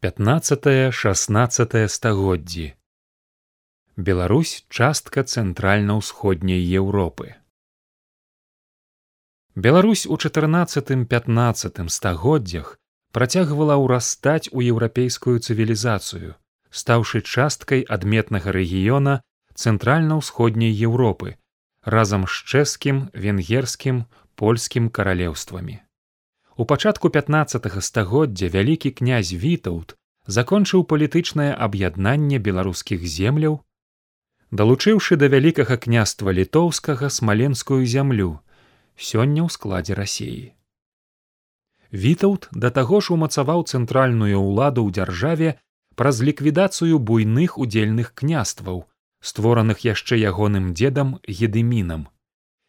15-16 стагоддзі Беларусь частка цэнтральна-ўсходняй Еўропы. Беларусь у 14-15 стагоддзях працягвала ўрастаць у еўрапейскую цывілізацыю, стаўшы часткай адметнага рэгіёна цэнтральна-ўсходняй Еўропы разам з чэшскім, венгерскім, польскім каралеўствамі. У пачатку 15 стагоддзя вялікі князь вітаўт закончыў палітычнае аб'яднанне беларускіх земляў, далучыўшы да вялікага княства літоўскага смаленскую зямлю сёння ў складзе рассеі. Вітаўт да таго ж умацаваў цэнтральную ўладу ў дзяржаве праз ліквідацыю буйных удзельных княстваў, створаных яшчэ ягоным дзедам гедымінам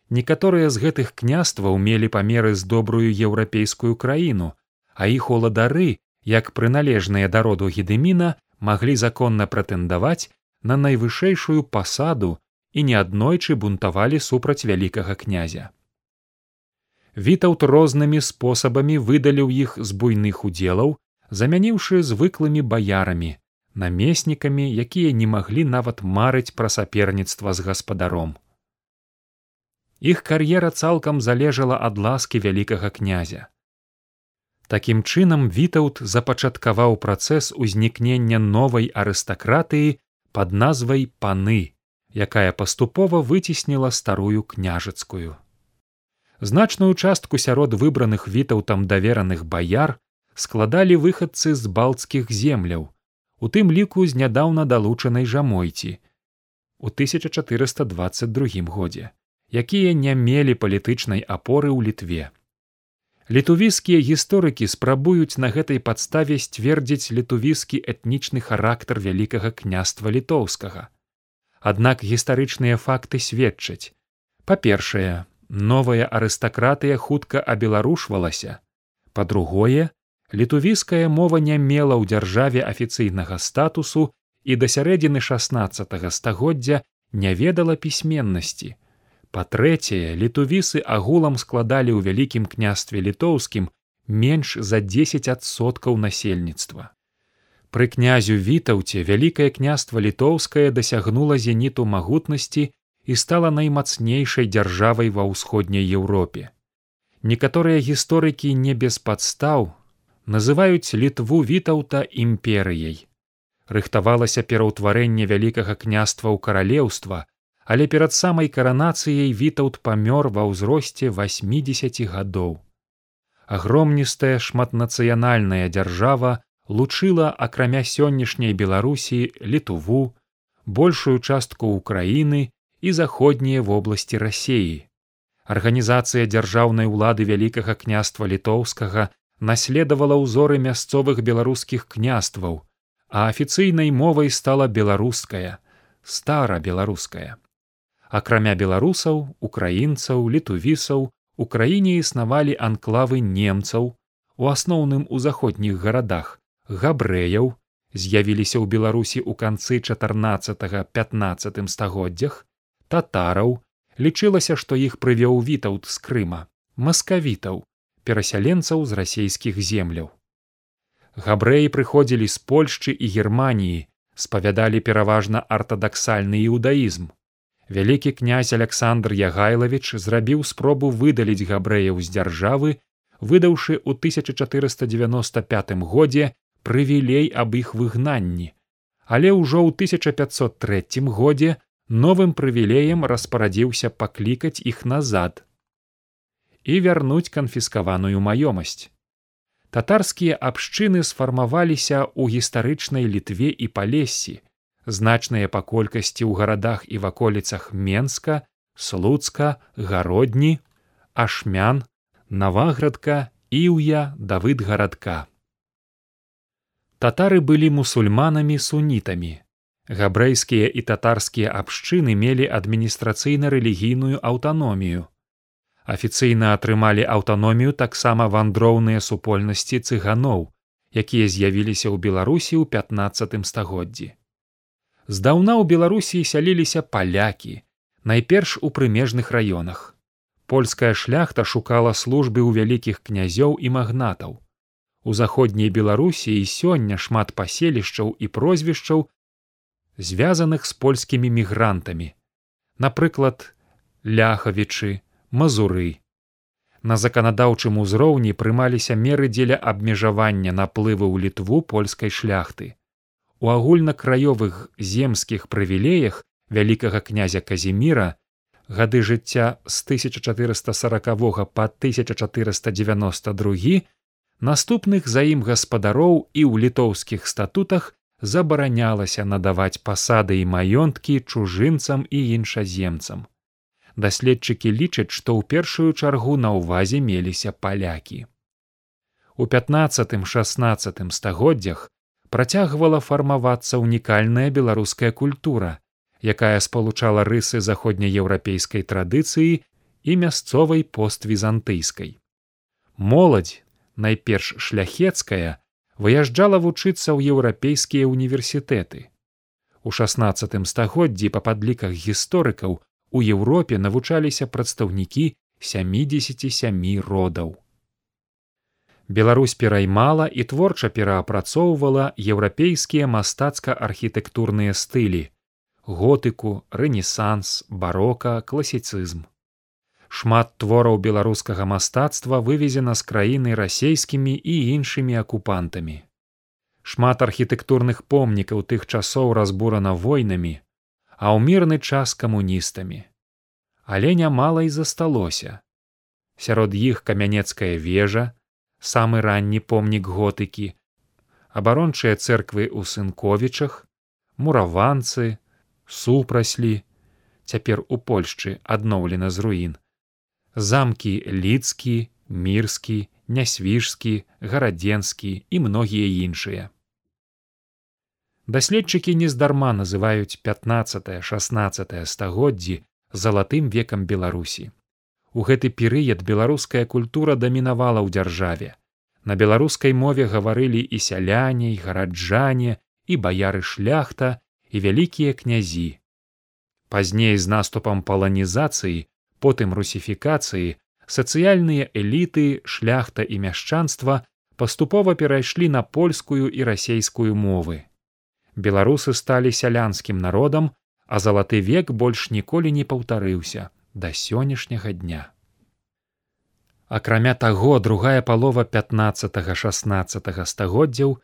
некаторыя з гэтых княстваў мелі памеры з добрую еўрапейскую краіну а іх уладары як прыналежныя да роду гедыміна маглі законна прэтэндаваць на найвышэйшую пасаду і неаднойчы бунтавалі супраць вялікага князя. Вітаўт рознымі спосабамі выдаліў іх з буйных удзелаў замяніўшы звыклымі баярамі намеснікамі якія не маглі нават марыць пра саперніцтва з гаспадаром іх кар'ера цалкам залежала ад ласкі вялікага князя. Такім чынам вітаўт запачаткаваў працэс узнікнення новай арыстакратыі пад назвай паны, якая паступова выцесніла старую княжацкую. Значную частку сярод выбраных вітаўтам давераных баяр складалі выхадцы з балцкіх земляў, у тым ліку з нядаўна далучанай жамойці у 1422 годзе якія не мелі палітычнай апоры ў літве. Літувійскія гісторыкі спрабуюць на гэтай падставе сцвердзіць літувійскі этнічны характар вялікага княства літоўскага. Аднак гістарычныя факты сведчаць: па-першае, новая арыстакратыя хутка абеларушвалася. Па-другое, літувійская мова не мела ў дзяржаве афіцыйнага статусу і да сярэдзіны 16 стагоддзя не ведала пісьменнасці па-трэцяе літувісы агулам складалі ў вялікім княстве літоўскім менш за дзесятьсоткаў насельніцтва. Пры князю вітаўце вялікае княства літоўскае дасягнула зеніту магутнасці і стала наймацнейшай дзяржавай ва ўсходняй еўропе. Некаторыя гісторыкі не без падстаў называюць літву вітаўта імперыяй. Рыхтавалася пераўтварэнне вялікага княства ў каралеўства але перад самай каранацыяй вітаўт памёр ва ўзросце восьмидесяти гадоў. Агромністая шматнацыянальная дзяржава лучыла акрамя сённяшняй беларусі літуву большую частку ўкраіны і заходнія вобласці рассеі арганізацыя дзяржаўнай улады вялікага княства літоўскага наследавала ўзоры мясцовых беларускіх княстваў а афіцыйнай мовай стала беларуская стара беларуская акрамя беларусаў украінцаў літувісаў у краіне існавалі анклавы немцаў у асноўным у заходніх гарадах габрэяў з'явіліся ў беларусі ў канцы чатырнаццатого пятнаццатым стагоддзях татараў лічылася што іх прывёў вітаўт з крыма маскавітаў перасяленцаў з расійскіх земляў. Габрэі прыходзілі з польшчы і германіі спавядалі пераважна артадаксальны іудаізм вялікі князь александр ягайлавіч зрабіў спробу выдаліць габрэяў з дзяржавы выдаўшы ў 1495 годзе прывілей аб іх выгнанні. Але ўжо ў 1503 годзе новым прывілеем распарадзіўся паклікаць іх назад і вярнуць канфіскаваную маёмасць. Татарскія абшчыны сфармаваліся ў гістарычнай літве і палесе значныя па колькасці ў гарадах і ваколіцах менска слуцка гародні ашмян наваградка іўя давыд гарадка татары былі мусульманамі сунітамі. Габрэйскія і татарскія абшчыны мелі адміністрацыйна рэлігійную аўтаномію. Афіцыйна атрымалі аўтаномію таксама вандроўныя супольнасці цыганоў якія з'явіліся ў беларусі ў пятнаццатым стагоддзі здаўна ў беларусі сяліліся палякі найперш у прымежных раёнах. Польская шляхта шукала службы ў вялікіх князёў і магнатаў. У заходняй беларусі і сёння шмат паселішчаў і прозвішчаў звязаных з польскімі мігрантамі. Напрыклад ляхавічы мазуры. На заканадаўчым узроўні прымаліся меры дзеля абмежавання наплыву ў літву польскай шляхты у агульнакраёвых земскіх прывілеях вялікага князя казіміра гады жыцця з 1440 па 1492 наступных за ім гаспадароў і ў літоўскіх статутах забаранялася надаваць пасады і маёнткі чужынцам і іншаземцам. Даследчыкі лічаць што ў першую чаргу на ўвазе меліся палякі. У пятнацатым шестнацатым стагоддзях працягвала фармавацца ўнікальная беларуская культура якая спалучала рысы заходнееўрапейскай традыцыі і мясцовай поствізантыйскай моладзь найперш шляхецкая выязджала вучыцца ў еўрапейскія універсітэты у шестнацатым стагоддзі па падліках гісторыкаў у Еўропе навучаліся прадстаўнікі сямідзесяці сямі родаў. Беларусь пераймала і творча пераапрацоўвала еўрапейскія мастацка-архітэктурныя стылі готыку, рэнесанс, барока, класіцызм. Шмат твораў беларускага мастацтва вывезена з краіны расейскімі і іншымі акупантамі. Шмат архітэктурных помнікаў тых часоў разбурана войнамі, а ў мірны час камуністамі. Але нямала і засталося. Сярод іх камянецкая вежа, самы ранні помнік готыкі, абарончыя цэрквы ў сынковічах, мураванцы, супраслі, цяпер у Польшчы адноўлена з руін, замкі лідскі, мірскі, нясвіжскі, гарадзенскі і многія іншыя. Даследчыкі нездарма называюць 15 16 стагоддзі залатым векам беларусі у гэты перыяд беларуская культура дамінавала ў дзяржаве. На беларускай мове гаварылі і сяляне гараджане і баяры шляхта і вялікія князі. Пазней з наступам паланізацыі потым русіфікацыі сацыяльныя эліты шляхта і мяшчанства паступова перайшлі на польскую і расейскую мовы. Беларусы сталі сялянскім народам а залаты век больш ніколі не паўтарыўся да сённяшняга дня. Акрамя таго другая палова 15 16 стагоддзяў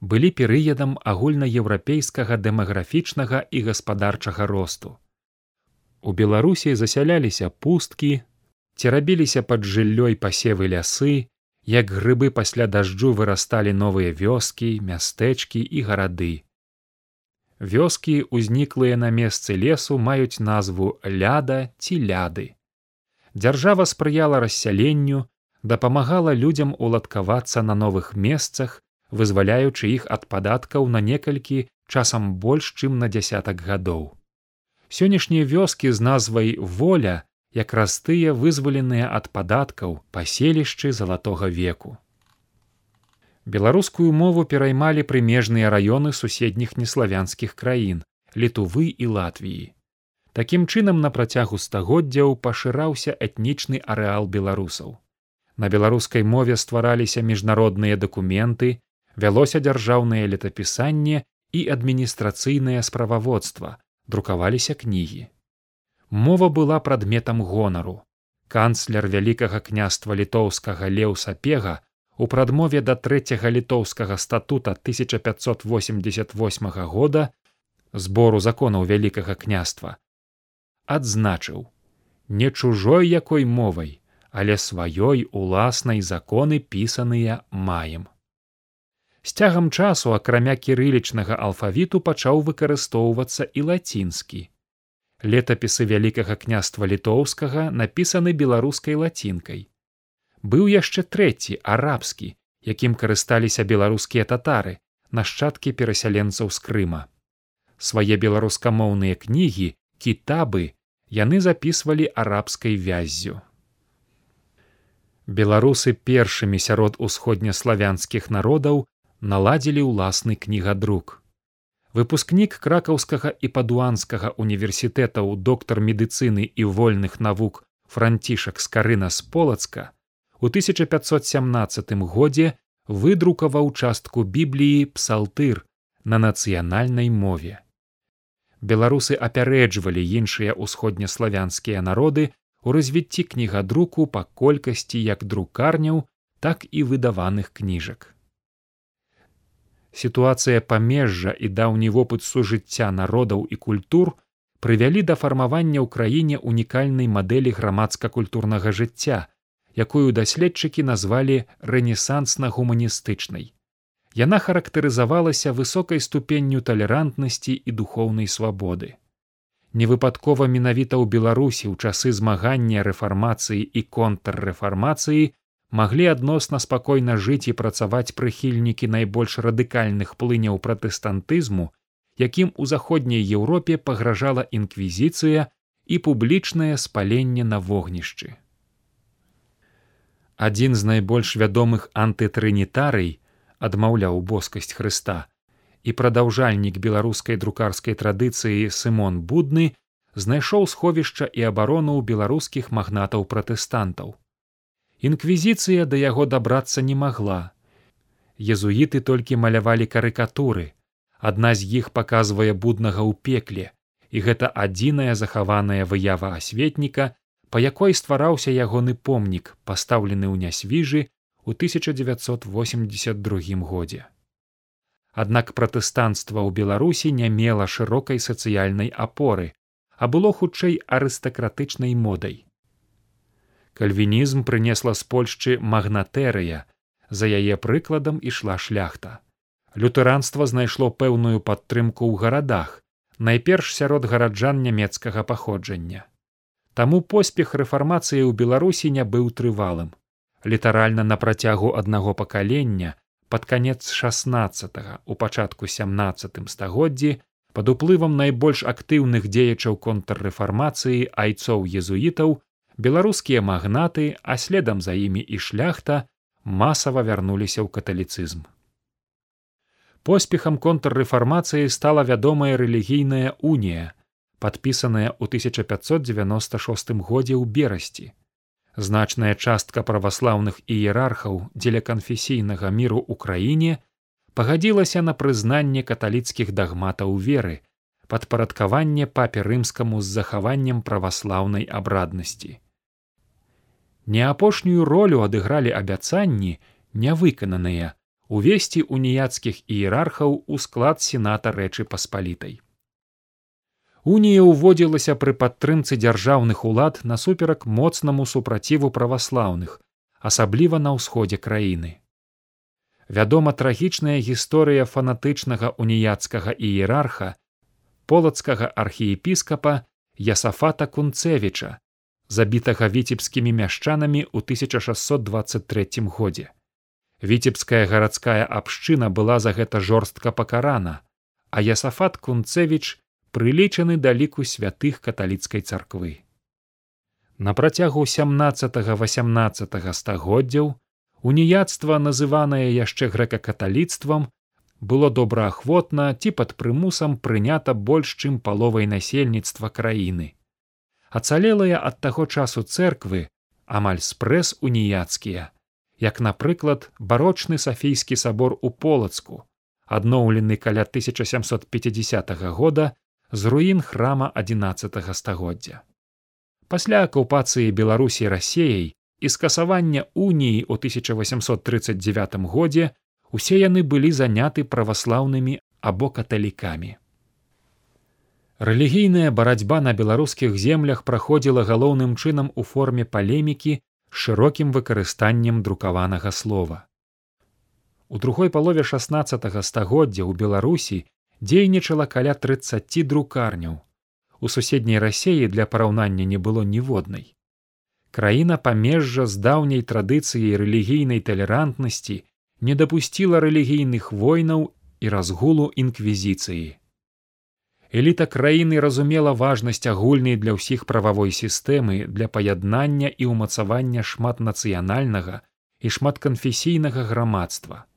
былі перыядам агульнаеўрапейскага дэмаграфічнага і гаспадарчага росту. У беларусі засяляліся пусткі ці рабіліся пад жыллёй пасевы лясы як грыбы пасля дажджу вырасталі новыя вёскі мястэчкі і гарады вёскі ўзніклыя на месцы лесу маюць назву ляда ці ляды. Дзяржава спрыяла рассяленню дапамагала людзям уладкавацца на новых месцах вызваляючы іх ад падаткаў на некалькі часам больш чым на дзясятак гадоў. Сённяшнія вёскі з назвай воля якраз тыя вызваленыя ад падаткаў паселішчы залатога веку беларускую мову пераймалі прымежныя раёны суседніх неславянскіх краін літувы і латвіі. Такім чынам на працягу стагоддзяў пашыраўся этнічны арэал беларусаў. На беларускай мове ствараліся міжнародныя дакументы вялося дзяржаўнае летапісанне і адміністрацыйнае справаводства друкаваліся кнігі. Мова была прадметам гонару. Канцлер вялікага княства літоўскага леў сапега у прадмове да трэцяга літоўскага статута 1588 года збору законаў вялікага княства адзначыў не чужой якой мовай але сваёй уласнай законы пісаныя маем з цягам часу акрамя кірылічнага алфавіту пачаў выкарыстоўвацца і лацінскі. Летапісы вялікага княства літоўскага напісаны беларускай лацінкай быў яшчэ трэці арабскі якім карысталіся беларускія татары нашчадкі перасяленцаў з крыма. Свае беларускамоўныя кнігі кітабы яны запісвалі арабскай вяззю. Беларусы першымі сярод усходнеславянскіх народаў наладзілі ўласны кнігадрук. Выпускнік кракаўскага і падуанскага універсітэтаў доктар медыцыны і вольных навук францішак з карына з полацка у 1517 годзе выдрукаваў частку бібліі псалтыр на нацыянальнай мове. Беларусы апярэджвалі іншыя ўсходнеславянскія народы у развіцці кнігадруку па колькасці як друкарняў, так і выдаваных кніжак. Сітуацыя памежжа і даўні вопыт сужыцця народаў і культур прывялі да фармавання ў краіне унікальнай мадэлі грамадска-культурнага жыцця, якую даследчыкі назвалі рэнесансна-гуманістычнай. Яна характарызавалася высокай ступенню талерантнасці і духоўнай свабоды. Невыпадкова менавіта ў Беларусі ў часы змагання рэфармацыі і контррэфармацыі маглі адносна спакойна жыць і працаваць прыхільнікі найбольш радыкальных плыняў пратэстантызму, якім у заходняй Еўропе пагражала інквізіцыя і публічнае спаленне на вогнішчы. Адзін з найбольш вядомых антытрынітарый адмаўляў боскасць Хрыста і прадаўжальнік беларускай друкарскай традыцыі Сымон будны знайшоў сховішча і абарону ў беларускіх магнатаў пратэстантаў. Інквізіцыя да яго дабрацца не магла. Езуіты толькі малявалі карыкатуры. Адна з іх паказвае буднага ў пекле, і гэта адзіная захаваная выява асветніка, па якой ствараўся ягоны помнік, пастаўлены ў нясвіжы у 1982 годзе. Аднак пратэстанцтва ў Беларусі не мела шырокай сацыяльнай апоры, а было хутчэй арыстакратычнай модай. Кальвінізм прынесла з Польшчы магнатэрыя, за яе прыкладам ішла шляхта. Лютаранства знайшло пэўную падтрымку ў гарадах, найперш сярод гараджан нямецкага паходжання. Таму поспех рэфармацыі ў Беларусі не быў трывалым. Літаральна на працягу аднаго пакалення пад канец шестнадца у пачатку сямнаццатым стагоддзі пад уплывам найбольш актыўных дзеячаў контррэфармацыі айцоў езуітаў беларускія магнаты а следам за імі і шляхта масава вярнуліся ў каталіцызм. Поспехам контррэфармацыі стала вядомая рэлігійная унія падпісаная ў 1596 годзе ў берасці значная частка праваслаўных іерархаў дзеля канфесійнага міру ў краіне пагадзілася на прызнанне каталіцкіх дагматаў веры падпарадкаванне папе рымскаму з захаваннем праваслаўнай абраднасці не апошнюю ролю адыгралі абяцанні нявыкананыя увесці уніяцкіх іерархаў у склад сената рэчы паспалітай Унія ўводзілася пры падтрымцы дзяржаўных улад насуперак моцнаму супраціву праваслаўных, асабліва на ўсходзе краіны. Вядома трагічная гісторыя фанатычнага уніяцкага іерарха полацкага архіепіскапа Ясафата Кунцевіча, забітага віцебскімі мяшчанамі ў 1623 годзе. Віцебская гарадская абшчына была за гэта жорстка пакарана, а Ясафат Кунцевіч прылічаны да ліку святых каталіцкай царквы. На працягу 17-18 стагоддзяў уніяцтва, называнае яшчэ грэка-каталіцтвам, было добраахвотна ці пад прымусам прынята больш чым паловай насельніцтва краіны. Ацалелыя ад таго часу цэрквы амаль спрэс уніяцкія, як, напрыклад, барочны сафійскі сабор у полацку, адноўлены каля 1750 года з руін храма 11 стагоддзя. Пасля акупацыі беларусій рассеяй і скасавання уніі ў 1839 годзе усе яны былі заняты праваслаўнымі або каталікамі. Рэлігійная барацьба на беларускіх землях праходзіла галоўным чынам у форме палемікі з шырокім выкарыстаннем друкаванага слова. У другой палове 16 стагоддзя ў беларусі дзейнічала каля трыццаці друкарняў. У суседняй рассеі для параўнання не было ніводнай. Краіна памежжа з даўняй традыцыяй рэлігійнай талерантнасці не дапусціла рэлігійных войнаў і разгулу інквізіцыі. Эліта краіны разумела важнасць агульнай для ўсіх прававой сістэмы для паяднання і ўмацавання шматнацыянальнага і шматканфесійнага грамадства.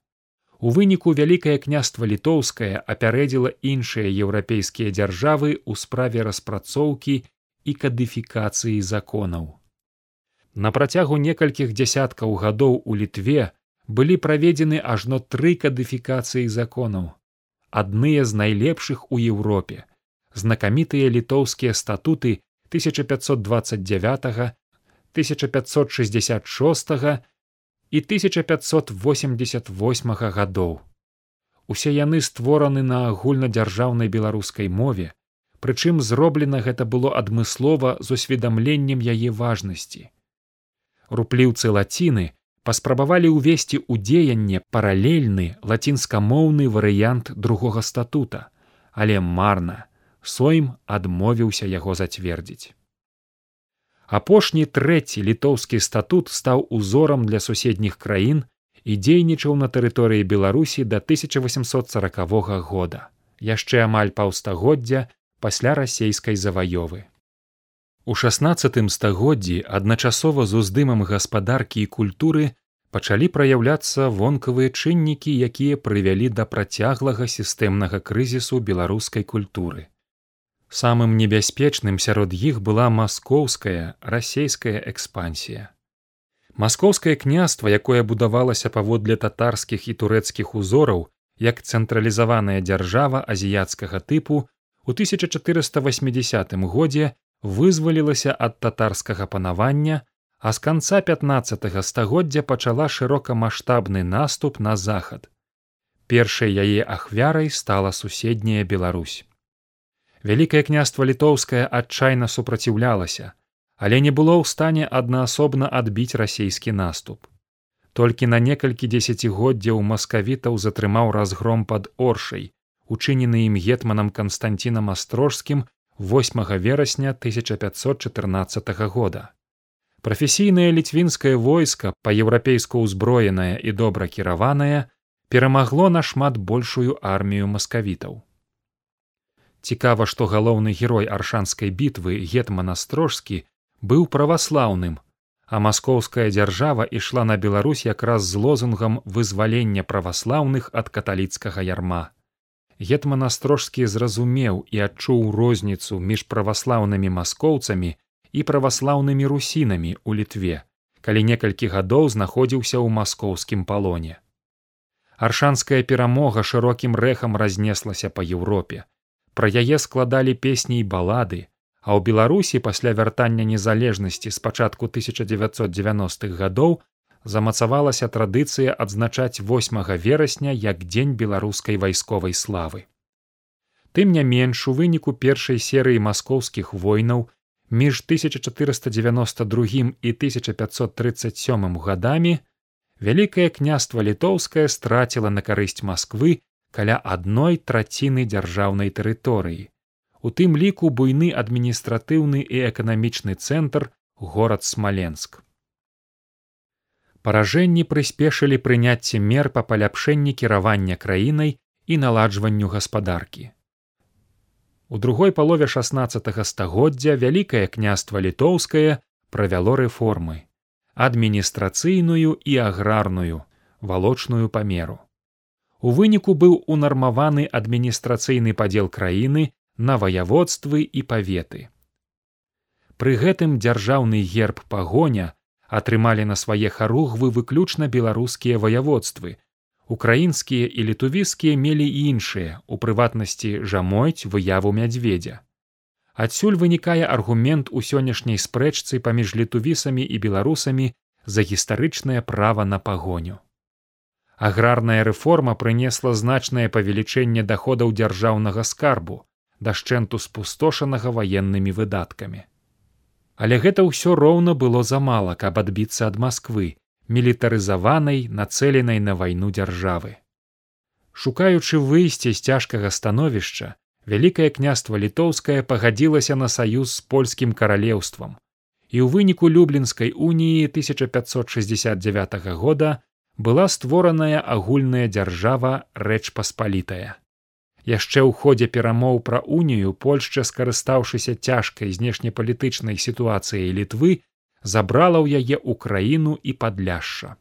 У выніку вялікае княства літоўскае апярэдзіла іншыя еўрапейскія дзяржавы ў справе распрацоўкі і кадыфікацыі законаў. На працягу некалькіх дзясяткаў гадоў у літве былі праведзены ажно тры кадыфікацыі законаў адныя з найлепшых у еўропе знакамітыя літоўскія статуты 1529 1566 і 1588 гадоў. Усе яны створаны на агульнадзяржаўнай беларускай мове прычым зроблена гэта было адмыслова з усведамленнем яе важнасці. Рупліўцы лаціны паспрабавалі ўвесці ў дзеянне паралельны лацінскамоўны варыянт другога статута але марна сойм адмовіўся яго зацвердзіць апошні трэці літоўскі статут стаў узорам для суседніх краін і дзейнічаў на тэрыторыі беларусі да 1840 года яшчэ амаль паўстагоддзя пасля расейскай заваёвы У шестнадцатым стагоддзі адначасова з уздымам гаспадаркі і культуры пачалі праяўляцца вонкавыя чыннікі, якія прывялі да працяглага сістэмнага крызісу беларускай культуры. Самым небяспечным сярод іх была маскоўская расейская экспансія. Маскоўскае княства, якое будавалася паводле татарскіх і турэцкіх узораў як цэнтралізаваная дзяржава азіяцкага тыпу, у 1480 годзе вызвалілася ад татарскага панавання, а з канца 15 стагоддзя пачала шырокамаштабны наступ на захад. Першай яе ахвярай стала суседняя Беларусь. Вялікае княства літоўскае адчайна супраціўлялася, але не было ў стане аднаасобна адбіць расійскі наступ. Толькі на некалькі дзесяцігоддзяў маскавітаў затрымаў разгром пад оршай, учынены ім гетманам канстантинам астрожскім 8 верасня 1514 года. Прафесійнае ліцвінскае войска па-еўрапейску ўзброенае і добра кіраванае перамагло нашмат большую армію маскавітаў. Цікава, што галоўны герой аршанскай бітвы гетман астрожскі быў праваслаўным, а маскоўская дзяржава ішла на Беларусь якраз з лозунгам вызвалення праваслаўных ад каталіцкага ярма. Гетман астрожскі зразумеў і адчуў розніцу між праваслаўнымі маскоўцамі і праваслаўнымі русінамі ў літве калі некалькі гадоў знаходзіўся ў маскоўскім палоне. Аршанская перамога шырокім рэхам разнеслася па еўропе пра яе складалі песні і балады а ў беларусі пасля вяртання незалежнасці з пачатку 1990-х гадоў замацавалася традыцыя адзначаць 8 верасня як дзень беларускай вайсковай славы. Тым не менш у выніку першай серыі маскоўскіх войнаў між 1492 і 1537 гадамі вялікае княства літоўскае страціла на карысць Масквы каля адной траціны дзяржаўнай тэрыторыі. У тым ліку буйны адміністратыўны і эканамічны цэнтр горад смаленск паражэнні прыспешылі прыняцце мер па паляпшэнні кіравання краінай і наладжванню гаспадаркі. У другой палове 16 стагоддзя вялікае княства літоўскае правяло рэформы адміністрацыйную і аграрную валочную памеру. У выніку быў унармаваны адміністрацыйны падзел краіны на ваяводствы і паветы. Пры гэтым дзяржаўны герб пагоня атрымалі на свае харугвы выключна беларускія ваяводствы. Украінскія і літувіскія мелі іншыя, у прыватнасці жамойць выяву мядзведзя. Адсюль вынікае аргумент у сённяшняй спрэчцы паміж літувісамі і беларусамі за гістарычнае права на пагоню. Аграрная рэформа прынесла значнае павелічэнне даходаў дзяржаўнага скарбу, дашчэнту спустошанага ваеннымі выдаткамі. Але гэта ўсё роўна было замала каб адбіцца ад москвы мілітарызаванай нацэленай на вайну дзяржавы. Шукаючы выйсце з цяжкага становішча вялікае княства літоўскае пагадзілася на саюз з польскім каралеўствам. І ў выніку люблінскай уніі 1569 года была створаная агульная дзяржава рэч паспалітая яшчэ ў ходзе перамоў пра унію польшча скарыстаўшыся цяжкай знешнепалітычнай сітуацыяй літвы забрала ў яе ўкраіну і падляшша.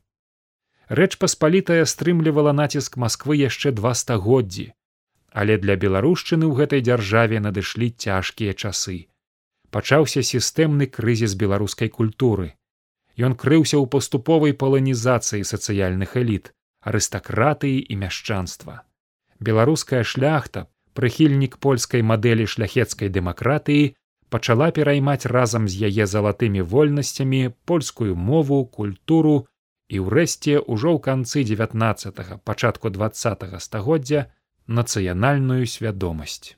Рэч паспалітая стрымлівала націск москвы яшчэ два стагоддзі але для беларушчыны ў гэтай дзяржаве надышлі цяжкія часы. Пачаўся сістэмны крызіс беларускай культуры Ён крыўся ў паступовай паланізацыі сацыяльных эліт, арыстакратыі і мяшчанства. Беларуская шляхта, прыхільнік польскай мадэлі шляхецкай дэмакратыі, пачала пераймаць разам з яе залатымі вольнасцямі польскую мову, культуру і ўрэшце ўжо ў канцы 19 пачатку два стагоддзя нацыянальную свядомасць.